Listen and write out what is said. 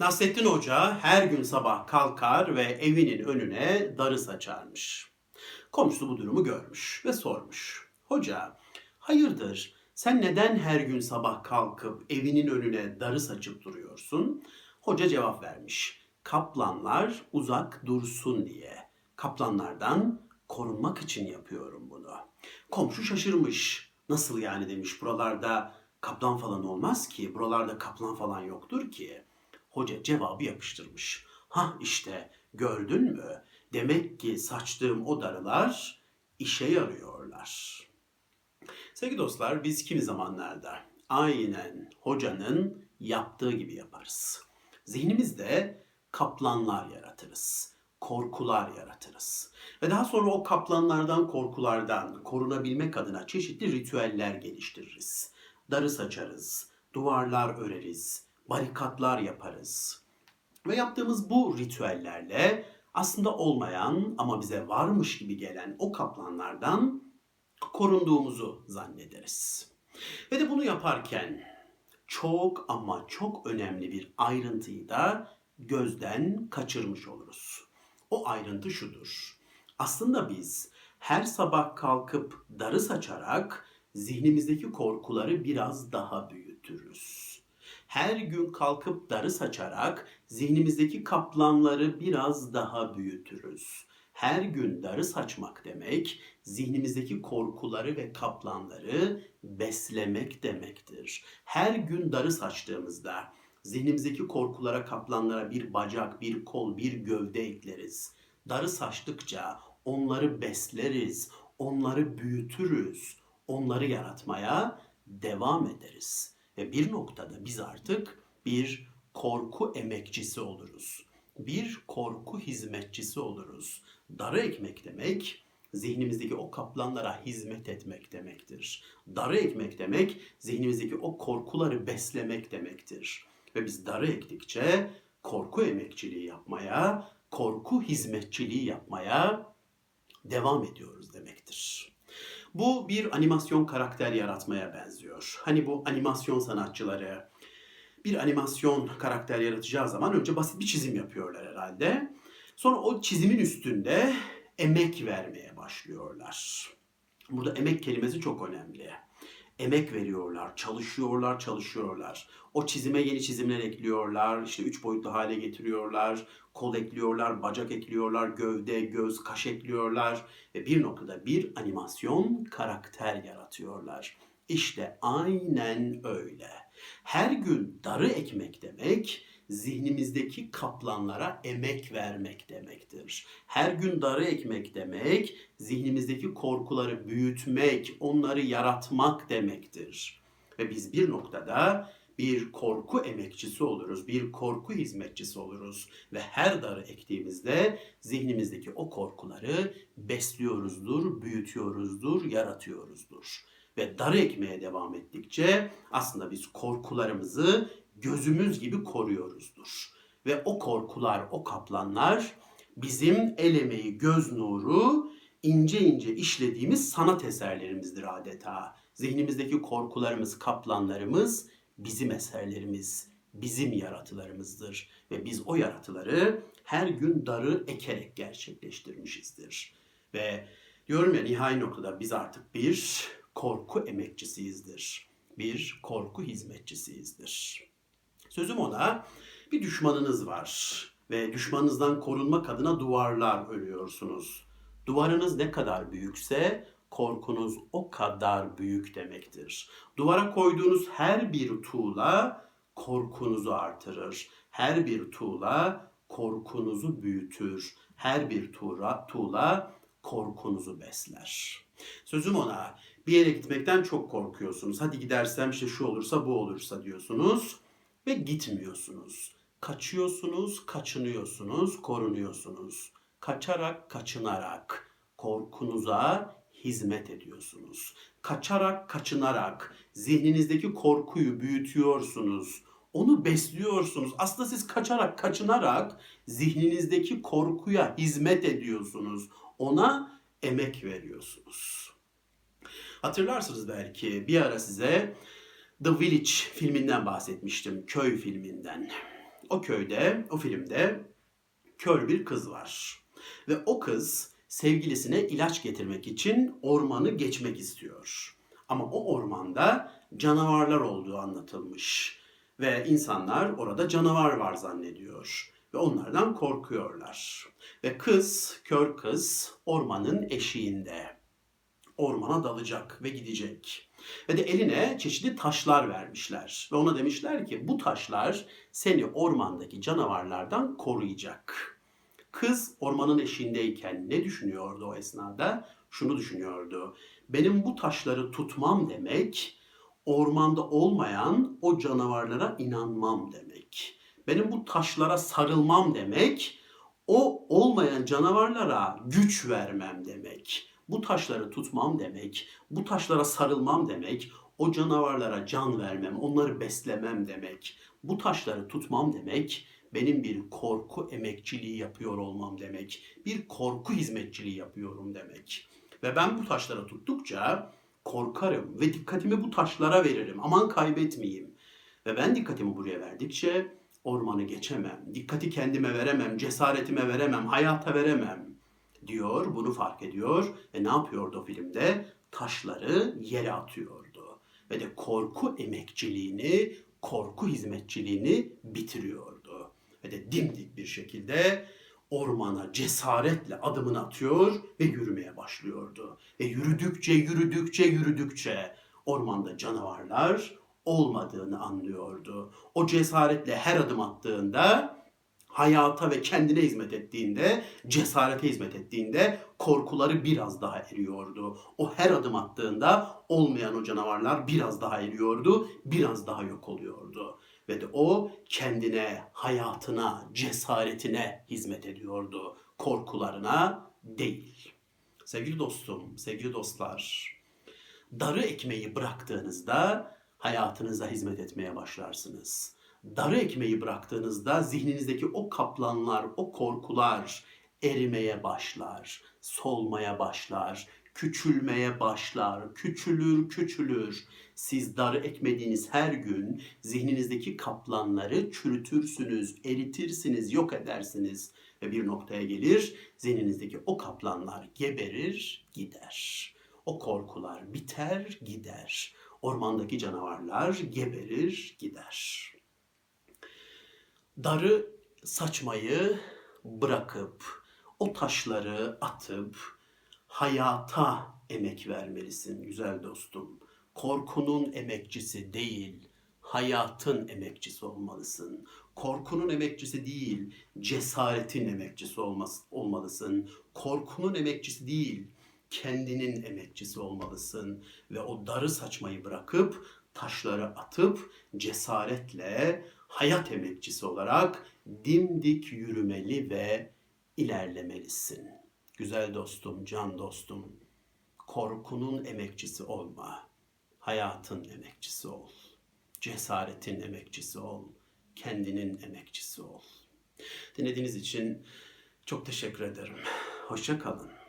Nasrettin Hoca her gün sabah kalkar ve evinin önüne darı saçarmış. Komşusu bu durumu görmüş ve sormuş. Hoca, hayırdır sen neden her gün sabah kalkıp evinin önüne darı saçıp duruyorsun? Hoca cevap vermiş. Kaplanlar uzak dursun diye. Kaplanlardan korunmak için yapıyorum bunu. Komşu şaşırmış. Nasıl yani demiş buralarda kaplan falan olmaz ki. Buralarda kaplan falan yoktur ki. Hoca cevabı yapıştırmış. Ha işte gördün mü? Demek ki saçtığım o darılar işe yarıyorlar. Sevgili dostlar biz kimi zamanlarda aynen hocanın yaptığı gibi yaparız. Zihnimizde kaplanlar yaratırız. Korkular yaratırız. Ve daha sonra o kaplanlardan, korkulardan korunabilmek adına çeşitli ritüeller geliştiririz. Darı saçarız, duvarlar öreriz, barikatlar yaparız. Ve yaptığımız bu ritüellerle aslında olmayan ama bize varmış gibi gelen o kaplanlardan korunduğumuzu zannederiz. Ve de bunu yaparken çok ama çok önemli bir ayrıntıyı da gözden kaçırmış oluruz. O ayrıntı şudur. Aslında biz her sabah kalkıp darı saçarak zihnimizdeki korkuları biraz daha büyütürüz. Her gün kalkıp darı saçarak zihnimizdeki kaplanları biraz daha büyütürüz. Her gün darı saçmak demek zihnimizdeki korkuları ve kaplanları beslemek demektir. Her gün darı saçtığımızda zihnimizdeki korkulara, kaplanlara bir bacak, bir kol, bir gövde ekleriz. Darı saçtıkça onları besleriz, onları büyütürüz, onları yaratmaya devam ederiz. Ve bir noktada biz artık bir korku emekçisi oluruz. Bir korku hizmetçisi oluruz. Darı ekmek demek zihnimizdeki o kaplanlara hizmet etmek demektir. Darı ekmek demek zihnimizdeki o korkuları beslemek demektir. Ve biz darı ektikçe korku emekçiliği yapmaya, korku hizmetçiliği yapmaya devam ediyoruz demektir. Bu bir animasyon karakter yaratmaya benziyor. Hani bu animasyon sanatçıları bir animasyon karakter yaratacağı zaman önce basit bir çizim yapıyorlar herhalde. Sonra o çizimin üstünde emek vermeye başlıyorlar. Burada emek kelimesi çok önemli. Emek veriyorlar, çalışıyorlar, çalışıyorlar. O çizime yeni çizimler ekliyorlar, işte üç boyutlu hale getiriyorlar, kol ekliyorlar, bacak ekliyorlar, gövde, göz, kaş ekliyorlar ve bir noktada bir animasyon karakter yaratıyorlar. İşte aynen öyle. Her gün darı ekmek demek, zihnimizdeki kaplanlara emek vermek demektir. Her gün darı ekmek demek, zihnimizdeki korkuları büyütmek, onları yaratmak demektir. Ve biz bir noktada bir korku emekçisi oluruz, bir korku hizmetçisi oluruz ve her darı ektiğimizde zihnimizdeki o korkuları besliyoruzdur, büyütüyoruzdur, yaratıyoruzdur. Ve darı ekmeye devam ettikçe aslında biz korkularımızı gözümüz gibi koruyoruzdur. Ve o korkular, o kaplanlar bizim el emeği, göz nuru, ince ince işlediğimiz sanat eserlerimizdir adeta. Zihnimizdeki korkularımız, kaplanlarımız bizim eserlerimiz, bizim yaratılarımızdır. Ve biz o yaratıları her gün darı ekerek gerçekleştirmişizdir. Ve diyorum ya nihai noktada biz artık bir korku emekçisiyizdir. Bir korku hizmetçisiyizdir. Sözüm ona bir düşmanınız var ve düşmanınızdan korunmak adına duvarlar örüyorsunuz. Duvarınız ne kadar büyükse korkunuz o kadar büyük demektir. Duvara koyduğunuz her bir tuğla korkunuzu artırır. Her bir tuğla korkunuzu büyütür. Her bir tuğla, tuğla korkunuzu besler. Sözüm ona bir yere gitmekten çok korkuyorsunuz. Hadi gidersem işte şu olursa bu olursa diyorsunuz ve gitmiyorsunuz. Kaçıyorsunuz, kaçınıyorsunuz, korunuyorsunuz. Kaçarak, kaçınarak korkunuza hizmet ediyorsunuz. Kaçarak, kaçınarak zihninizdeki korkuyu büyütüyorsunuz. Onu besliyorsunuz. Aslında siz kaçarak, kaçınarak zihninizdeki korkuya hizmet ediyorsunuz. Ona emek veriyorsunuz. Hatırlarsınız belki bir ara size The Village filminden bahsetmiştim. Köy filminden. O köyde, o filmde kör bir kız var. Ve o kız sevgilisine ilaç getirmek için ormanı geçmek istiyor. Ama o ormanda canavarlar olduğu anlatılmış. Ve insanlar orada canavar var zannediyor. Ve onlardan korkuyorlar. Ve kız, kör kız ormanın eşiğinde. Ormana dalacak ve gidecek. Ve de eline çeşitli taşlar vermişler. Ve ona demişler ki bu taşlar seni ormandaki canavarlardan koruyacak. Kız ormanın eşiğindeyken ne düşünüyordu o esnada? Şunu düşünüyordu. Benim bu taşları tutmam demek ormanda olmayan o canavarlara inanmam demek. Benim bu taşlara sarılmam demek o olmayan canavarlara güç vermem demek. Bu taşları tutmam demek, bu taşlara sarılmam demek, o canavarlara can vermem, onları beslemem demek. Bu taşları tutmam demek, benim bir korku emekçiliği yapıyor olmam demek. Bir korku hizmetçiliği yapıyorum demek. Ve ben bu taşları tuttukça korkarım ve dikkatimi bu taşlara veririm. Aman kaybetmeyeyim. Ve ben dikkatimi buraya verdikçe ormanı geçemem. Dikkati kendime veremem, cesaretime veremem, hayata veremem diyor. Bunu fark ediyor ve ne yapıyordu o filmde? Taşları yere atıyordu. Ve de korku emekçiliğini, korku hizmetçiliğini bitiriyordu. Ve de dimdik bir şekilde ormana cesaretle adımını atıyor ve yürümeye başlıyordu. Ve yürüdükçe, yürüdükçe, yürüdükçe ormanda canavarlar olmadığını anlıyordu. O cesaretle her adım attığında hayata ve kendine hizmet ettiğinde, cesarete hizmet ettiğinde korkuları biraz daha eriyordu. O her adım attığında olmayan o canavarlar biraz daha eriyordu, biraz daha yok oluyordu. Ve de o kendine, hayatına, cesaretine hizmet ediyordu. Korkularına değil. Sevgili dostum, sevgili dostlar, darı ekmeği bıraktığınızda hayatınıza hizmet etmeye başlarsınız. Darı ekmeği bıraktığınızda zihninizdeki o kaplanlar, o korkular erimeye başlar, solmaya başlar, küçülmeye başlar, küçülür, küçülür. Siz darı ekmediğiniz her gün zihninizdeki kaplanları çürütürsünüz, eritirsiniz, yok edersiniz. Ve bir noktaya gelir, zihninizdeki o kaplanlar geberir, gider. O korkular biter, gider. Ormandaki canavarlar geberir, gider. Darı saçmayı bırakıp, o taşları atıp, hayata emek vermelisin güzel dostum. Korkunun emekçisi değil, hayatın emekçisi olmalısın. Korkunun emekçisi değil, cesaretin emekçisi olması, olmalısın. Korkunun emekçisi değil, kendinin emekçisi olmalısın. Ve o darı saçmayı bırakıp, taşları atıp, cesaretle hayat emekçisi olarak dimdik yürümeli ve ilerlemelisin. Güzel dostum, can dostum, korkunun emekçisi olma. Hayatın emekçisi ol. Cesaretin emekçisi ol. Kendinin emekçisi ol. Dinlediğiniz için çok teşekkür ederim. Hoşça kalın.